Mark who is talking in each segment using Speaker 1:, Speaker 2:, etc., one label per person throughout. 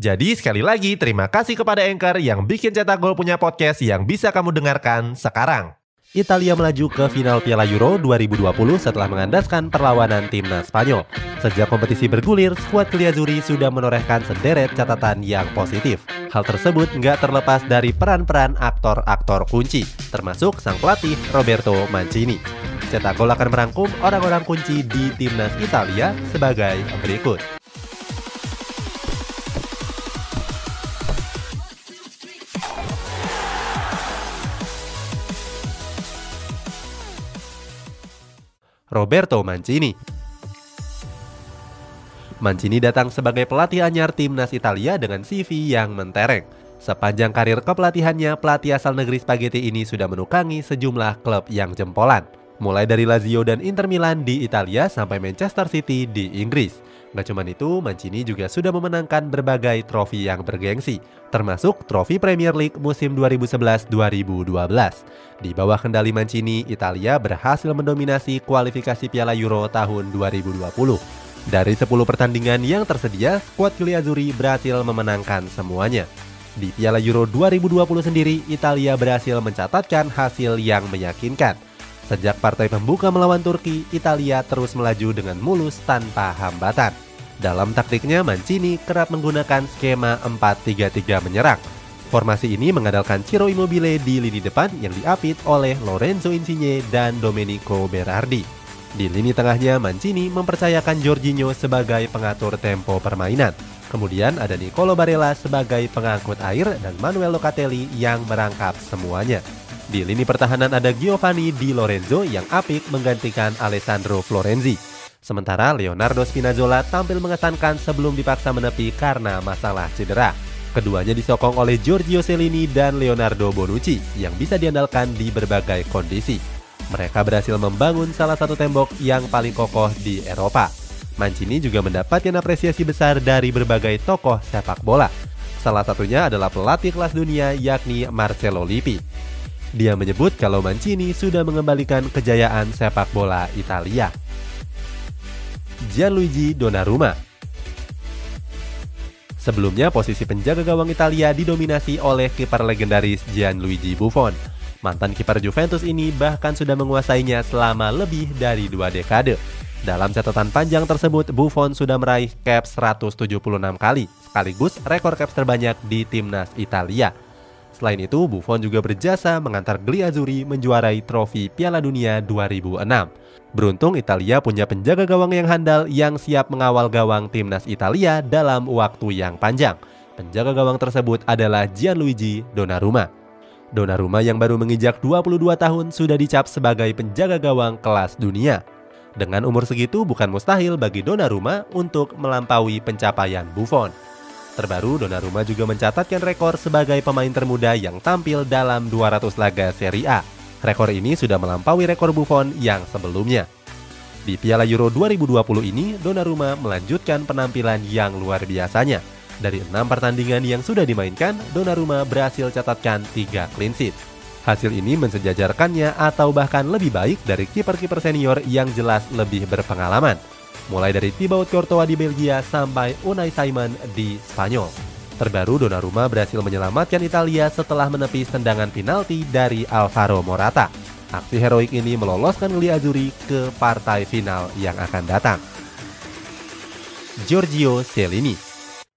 Speaker 1: Jadi sekali lagi terima kasih kepada Anchor yang bikin Cetak Gol punya podcast yang bisa kamu dengarkan sekarang. Italia melaju ke final Piala Euro 2020 setelah mengandaskan perlawanan timnas Spanyol. Sejak kompetisi bergulir, skuad Kliazuri sudah menorehkan sederet catatan yang positif. Hal tersebut nggak terlepas dari peran-peran aktor-aktor kunci, termasuk sang pelatih Roberto Mancini. Cetak Gol akan merangkum orang-orang kunci di timnas Italia sebagai berikut. Roberto Mancini. Mancini datang sebagai pelatih anyar timnas Italia dengan CV yang mentereng. Sepanjang karir kepelatihannya, pelatih asal negeri spaghetti ini sudah menukangi sejumlah klub yang jempolan. Mulai dari Lazio dan Inter Milan di Italia sampai Manchester City di Inggris. Gak cuma itu, Mancini juga sudah memenangkan berbagai trofi yang bergengsi, termasuk trofi Premier League musim 2011-2012. Di bawah kendali Mancini, Italia berhasil mendominasi kualifikasi Piala Euro tahun 2020. Dari 10 pertandingan yang tersedia, skuad Azzurri berhasil memenangkan semuanya. Di Piala Euro 2020 sendiri, Italia berhasil mencatatkan hasil yang meyakinkan – Sejak partai pembuka melawan Turki, Italia terus melaju dengan mulus tanpa hambatan. Dalam taktiknya, Mancini kerap menggunakan skema 4-3-3 menyerang. Formasi ini mengandalkan Ciro Immobile di lini depan yang diapit oleh Lorenzo Insigne dan Domenico Berardi. Di lini tengahnya, Mancini mempercayakan Jorginho sebagai pengatur tempo permainan. Kemudian ada Nicolo Barella sebagai pengangkut air dan Manuel Locatelli yang merangkap semuanya. Di lini pertahanan ada Giovanni Di Lorenzo yang apik menggantikan Alessandro Florenzi. Sementara Leonardo Spinazzola tampil mengesankan sebelum dipaksa menepi karena masalah cedera. Keduanya disokong oleh Giorgio Cellini dan Leonardo Bonucci yang bisa diandalkan di berbagai kondisi. Mereka berhasil membangun salah satu tembok yang paling kokoh di Eropa. Mancini juga mendapatkan apresiasi besar dari berbagai tokoh sepak bola. Salah satunya adalah pelatih kelas dunia yakni Marcelo Lippi. Dia menyebut kalau Mancini sudah mengembalikan kejayaan sepak bola Italia. Gianluigi Donnarumma Sebelumnya posisi penjaga gawang Italia didominasi oleh kiper legendaris Gianluigi Buffon. Mantan kiper Juventus ini bahkan sudah menguasainya selama lebih dari dua dekade. Dalam catatan panjang tersebut, Buffon sudah meraih caps 176 kali, sekaligus rekor caps terbanyak di timnas Italia. Selain itu, Buffon juga berjasa mengantar Gliazzurri menjuarai trofi Piala Dunia 2006. Beruntung Italia punya penjaga gawang yang handal yang siap mengawal gawang timnas Italia dalam waktu yang panjang. Penjaga gawang tersebut adalah Gianluigi Donnarumma. Donnarumma yang baru menginjak 22 tahun sudah dicap sebagai penjaga gawang kelas dunia. Dengan umur segitu bukan mustahil bagi Donnarumma untuk melampaui pencapaian Buffon. Terbaru, Donnarumma juga mencatatkan rekor sebagai pemain termuda yang tampil dalam 200 laga Serie A. Rekor ini sudah melampaui rekor Buffon yang sebelumnya. Di Piala Euro 2020 ini, Donnarumma melanjutkan penampilan yang luar biasanya. Dari enam pertandingan yang sudah dimainkan, Donnarumma berhasil catatkan 3 clean sheet. Hasil ini mensejajarkannya atau bahkan lebih baik dari kiper-kiper senior yang jelas lebih berpengalaman mulai dari Thibaut Courtois di Belgia sampai Unai Simon di Spanyol. Terbaru Donnarumma berhasil menyelamatkan Italia setelah menepis tendangan penalti dari Alvaro Morata. Aksi heroik ini meloloskan Azzurri ke partai final yang akan datang. Giorgio Cellini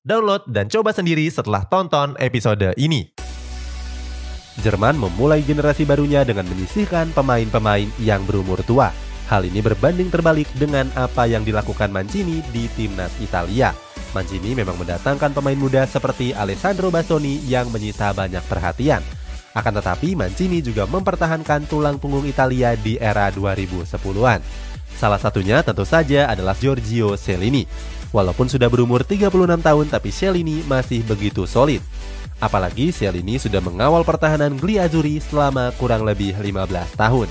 Speaker 1: Download dan coba sendiri setelah tonton episode ini. Jerman memulai generasi barunya dengan menyisihkan pemain-pemain yang berumur tua. Hal ini berbanding terbalik dengan apa yang dilakukan Mancini di timnas Italia. Mancini memang mendatangkan pemain muda seperti Alessandro Bastoni yang menyita banyak perhatian. Akan tetapi Mancini juga mempertahankan tulang punggung Italia di era 2010-an. Salah satunya tentu saja adalah Giorgio Cellini. Walaupun sudah berumur 36 tahun tapi Cellini masih begitu solid. Apalagi Cellini sudah mengawal pertahanan Gli Azzurri selama kurang lebih 15 tahun.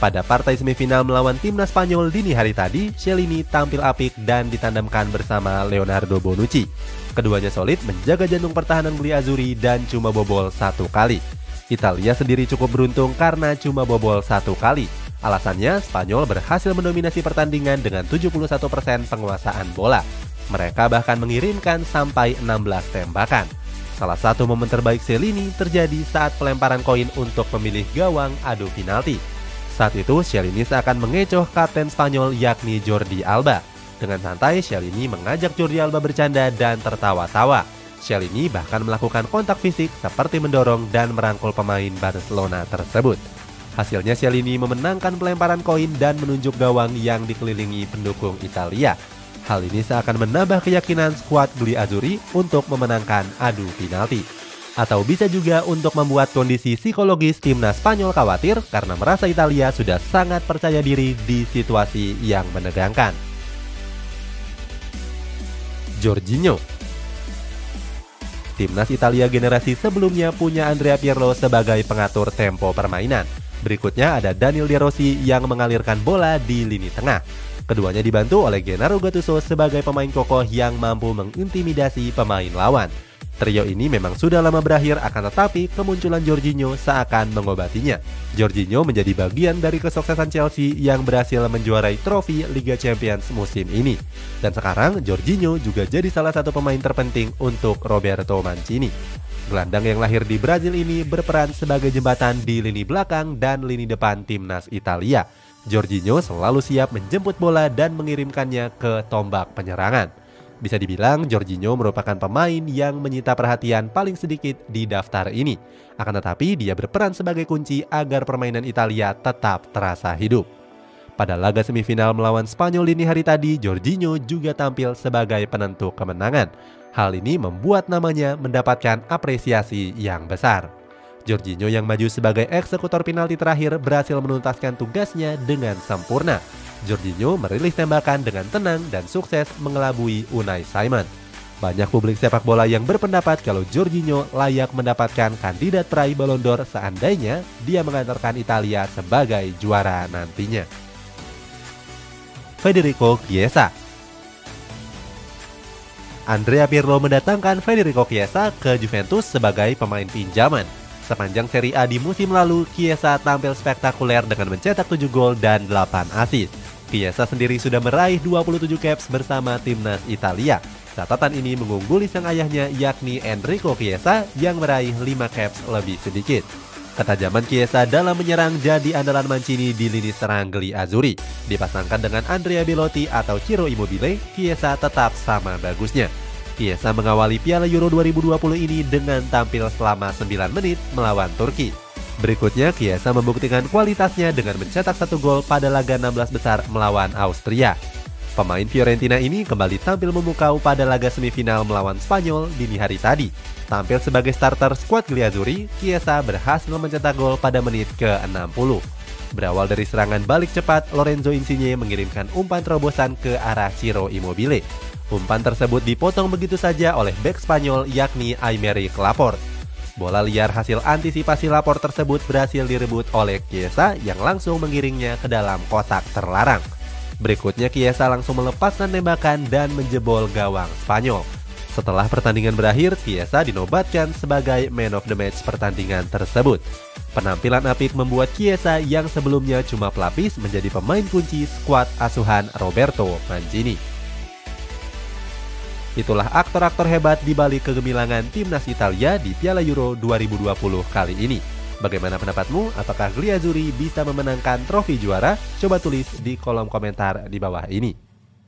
Speaker 1: Pada partai semifinal melawan timnas Spanyol dini hari tadi, Cellini tampil apik dan ditandemkan bersama Leonardo Bonucci. Keduanya solid menjaga jantung pertahanan Gli Azzurri dan cuma bobol satu kali. Italia sendiri cukup beruntung karena cuma bobol satu kali. Alasannya, Spanyol berhasil mendominasi pertandingan dengan 71% penguasaan bola. Mereka bahkan mengirimkan sampai 16 tembakan. Salah satu momen terbaik Cellini terjadi saat pelemparan koin untuk memilih gawang adu penalti. Saat itu, Shelini seakan mengecoh kapten Spanyol yakni Jordi Alba. Dengan santai, Shelini mengajak Jordi Alba bercanda dan tertawa-tawa. Shelini bahkan melakukan kontak fisik seperti mendorong dan merangkul pemain Barcelona tersebut. Hasilnya Shelini memenangkan pelemparan koin dan menunjuk gawang yang dikelilingi pendukung Italia. Hal ini seakan menambah keyakinan skuad Gli Azzurri untuk memenangkan adu penalti atau bisa juga untuk membuat kondisi psikologis timnas Spanyol khawatir karena merasa Italia sudah sangat percaya diri di situasi yang menegangkan. Jorginho Timnas Italia generasi sebelumnya punya Andrea Pirlo sebagai pengatur tempo permainan. Berikutnya ada Daniel De Rossi yang mengalirkan bola di lini tengah. Keduanya dibantu oleh Gennaro Gattuso sebagai pemain kokoh yang mampu mengintimidasi pemain lawan. Trio ini memang sudah lama berakhir akan tetapi kemunculan Jorginho seakan mengobatinya. Jorginho menjadi bagian dari kesuksesan Chelsea yang berhasil menjuarai trofi Liga Champions musim ini. Dan sekarang Jorginho juga jadi salah satu pemain terpenting untuk Roberto Mancini. Gelandang yang lahir di Brazil ini berperan sebagai jembatan di lini belakang dan lini depan timnas Italia. Jorginho selalu siap menjemput bola dan mengirimkannya ke tombak penyerangan. Bisa dibilang Jorginho merupakan pemain yang menyita perhatian paling sedikit di daftar ini. Akan tetapi dia berperan sebagai kunci agar permainan Italia tetap terasa hidup. Pada laga semifinal melawan Spanyol ini hari tadi, Jorginho juga tampil sebagai penentu kemenangan. Hal ini membuat namanya mendapatkan apresiasi yang besar. Jorginho yang maju sebagai eksekutor penalti terakhir berhasil menuntaskan tugasnya dengan sempurna Jorginho merilis tembakan dengan tenang dan sukses mengelabui Unai Simon. Banyak publik sepak bola yang berpendapat kalau Jorginho layak mendapatkan kandidat peraih Ballon d'Or seandainya dia mengantarkan Italia sebagai juara nantinya. Federico Chiesa Andrea Pirlo mendatangkan Federico Chiesa ke Juventus sebagai pemain pinjaman. Sepanjang Serie A di musim lalu, Chiesa tampil spektakuler dengan mencetak 7 gol dan 8 assist. Chiesa sendiri sudah meraih 27 caps bersama timnas Italia. Catatan ini mengungguli sang ayahnya yakni Enrico Chiesa yang meraih 5 caps lebih sedikit. Ketajaman Chiesa dalam menyerang jadi andalan Mancini di lini serang Gli Azzurri. Dipasangkan dengan Andrea Belotti atau Ciro Immobile, Chiesa tetap sama bagusnya. Chiesa mengawali Piala Euro 2020 ini dengan tampil selama 9 menit melawan Turki. Berikutnya, Chiesa membuktikan kualitasnya dengan mencetak satu gol pada laga 16 besar melawan Austria. Pemain Fiorentina ini kembali tampil memukau pada laga semifinal melawan Spanyol dini hari tadi. Tampil sebagai starter skuad Gliazzurri, Chiesa berhasil mencetak gol pada menit ke-60. Berawal dari serangan balik cepat, Lorenzo Insigne mengirimkan umpan terobosan ke arah Ciro Immobile. Umpan tersebut dipotong begitu saja oleh bek Spanyol yakni Aymeric Laporte. Bola liar hasil antisipasi lapor tersebut berhasil direbut oleh Kiesa yang langsung mengiringnya ke dalam kotak terlarang. Berikutnya Kiesa langsung melepaskan tembakan dan menjebol gawang Spanyol. Setelah pertandingan berakhir, Kiesa dinobatkan sebagai man of the match pertandingan tersebut. Penampilan apik membuat Kiesa yang sebelumnya cuma pelapis menjadi pemain kunci skuad asuhan Roberto Mancini. Itulah aktor-aktor hebat di balik kegemilangan timnas Italia di Piala Euro 2020 kali ini. Bagaimana pendapatmu? Apakah Gliazzurri bisa memenangkan trofi juara? Coba tulis di kolom komentar di bawah ini.